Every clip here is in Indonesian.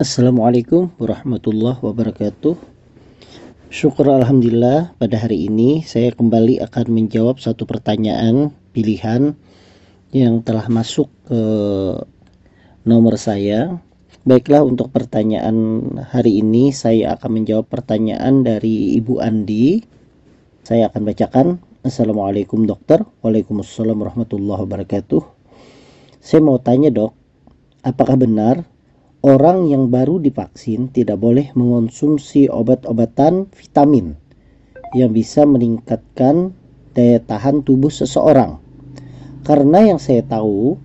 Assalamualaikum warahmatullahi wabarakatuh. Syukur Alhamdulillah pada hari ini saya kembali akan menjawab satu pertanyaan pilihan yang telah masuk ke nomor saya. Baiklah untuk pertanyaan hari ini saya akan menjawab pertanyaan dari Ibu Andi. Saya akan bacakan. Assalamualaikum dokter. Waalaikumsalam warahmatullahi wabarakatuh. Saya mau tanya dok, apakah benar orang yang baru divaksin tidak boleh mengonsumsi obat-obatan vitamin yang bisa meningkatkan daya tahan tubuh seseorang. Karena yang saya tahu,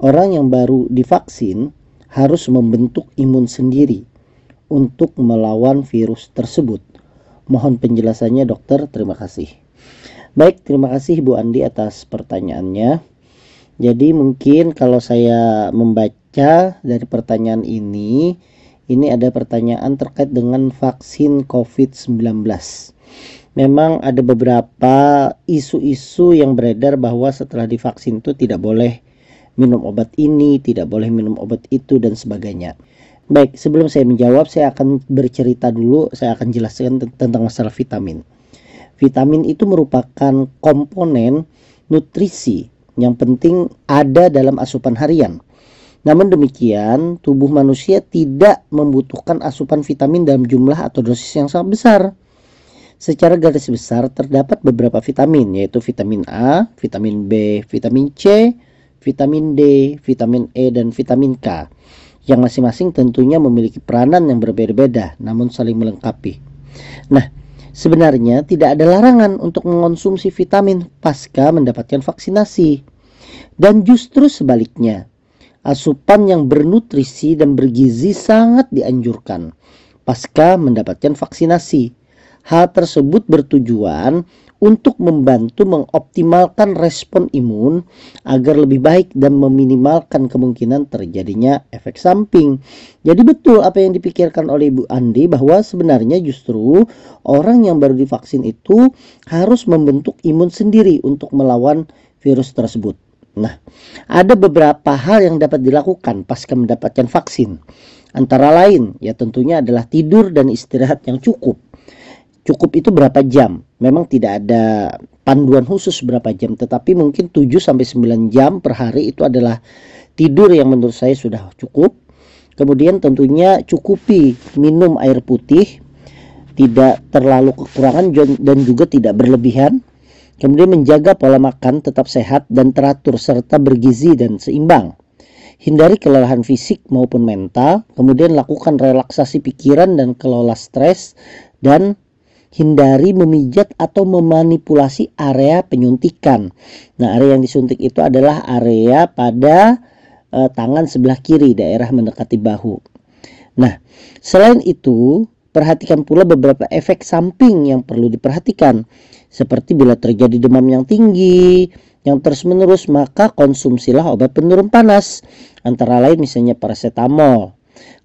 orang yang baru divaksin harus membentuk imun sendiri untuk melawan virus tersebut. Mohon penjelasannya dokter, terima kasih. Baik, terima kasih Bu Andi atas pertanyaannya. Jadi mungkin kalau saya membaca baca dari pertanyaan ini, ini ada pertanyaan terkait dengan vaksin COVID-19. Memang ada beberapa isu-isu yang beredar bahwa setelah divaksin itu tidak boleh minum obat ini, tidak boleh minum obat itu dan sebagainya. Baik, sebelum saya menjawab, saya akan bercerita dulu, saya akan jelaskan tentang masalah vitamin. Vitamin itu merupakan komponen nutrisi yang penting ada dalam asupan harian namun demikian, tubuh manusia tidak membutuhkan asupan vitamin dalam jumlah atau dosis yang sangat besar. Secara garis besar terdapat beberapa vitamin yaitu vitamin A, vitamin B, vitamin C, vitamin D, vitamin E dan vitamin K yang masing-masing tentunya memiliki peranan yang berbeda-beda namun saling melengkapi. Nah, sebenarnya tidak ada larangan untuk mengonsumsi vitamin pasca mendapatkan vaksinasi. Dan justru sebaliknya, asupan yang bernutrisi dan bergizi sangat dianjurkan pasca mendapatkan vaksinasi. Hal tersebut bertujuan untuk membantu mengoptimalkan respon imun agar lebih baik dan meminimalkan kemungkinan terjadinya efek samping. Jadi betul apa yang dipikirkan oleh Ibu Andi bahwa sebenarnya justru orang yang baru divaksin itu harus membentuk imun sendiri untuk melawan virus tersebut. Nah, ada beberapa hal yang dapat dilakukan pasca mendapatkan vaksin. Antara lain, ya tentunya adalah tidur dan istirahat yang cukup. Cukup itu berapa jam? Memang tidak ada panduan khusus berapa jam, tetapi mungkin 7 sampai 9 jam per hari itu adalah tidur yang menurut saya sudah cukup. Kemudian tentunya cukupi minum air putih, tidak terlalu kekurangan dan juga tidak berlebihan Kemudian menjaga pola makan tetap sehat dan teratur serta bergizi dan seimbang. Hindari kelelahan fisik maupun mental, kemudian lakukan relaksasi pikiran dan kelola stres dan hindari memijat atau memanipulasi area penyuntikan. Nah, area yang disuntik itu adalah area pada eh, tangan sebelah kiri, daerah mendekati bahu. Nah, selain itu, perhatikan pula beberapa efek samping yang perlu diperhatikan seperti bila terjadi demam yang tinggi, yang terus-menerus, maka konsumsilah obat penurun panas. Antara lain misalnya paracetamol.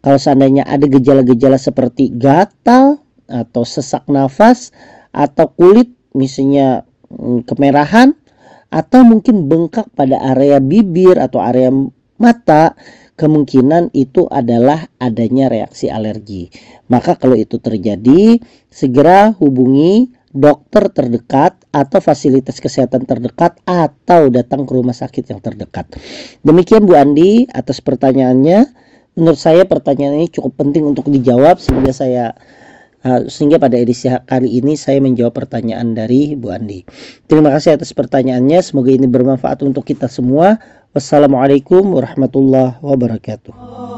Kalau seandainya ada gejala-gejala seperti gatal atau sesak nafas atau kulit misalnya mm, kemerahan atau mungkin bengkak pada area bibir atau area mata, kemungkinan itu adalah adanya reaksi alergi. Maka kalau itu terjadi, segera hubungi dokter terdekat atau fasilitas kesehatan terdekat atau datang ke rumah sakit yang terdekat. Demikian Bu Andi atas pertanyaannya. Menurut saya pertanyaan ini cukup penting untuk dijawab sehingga saya uh, sehingga pada edisi kali ini saya menjawab pertanyaan dari Bu Andi. Terima kasih atas pertanyaannya. Semoga ini bermanfaat untuk kita semua. Wassalamualaikum warahmatullahi wabarakatuh.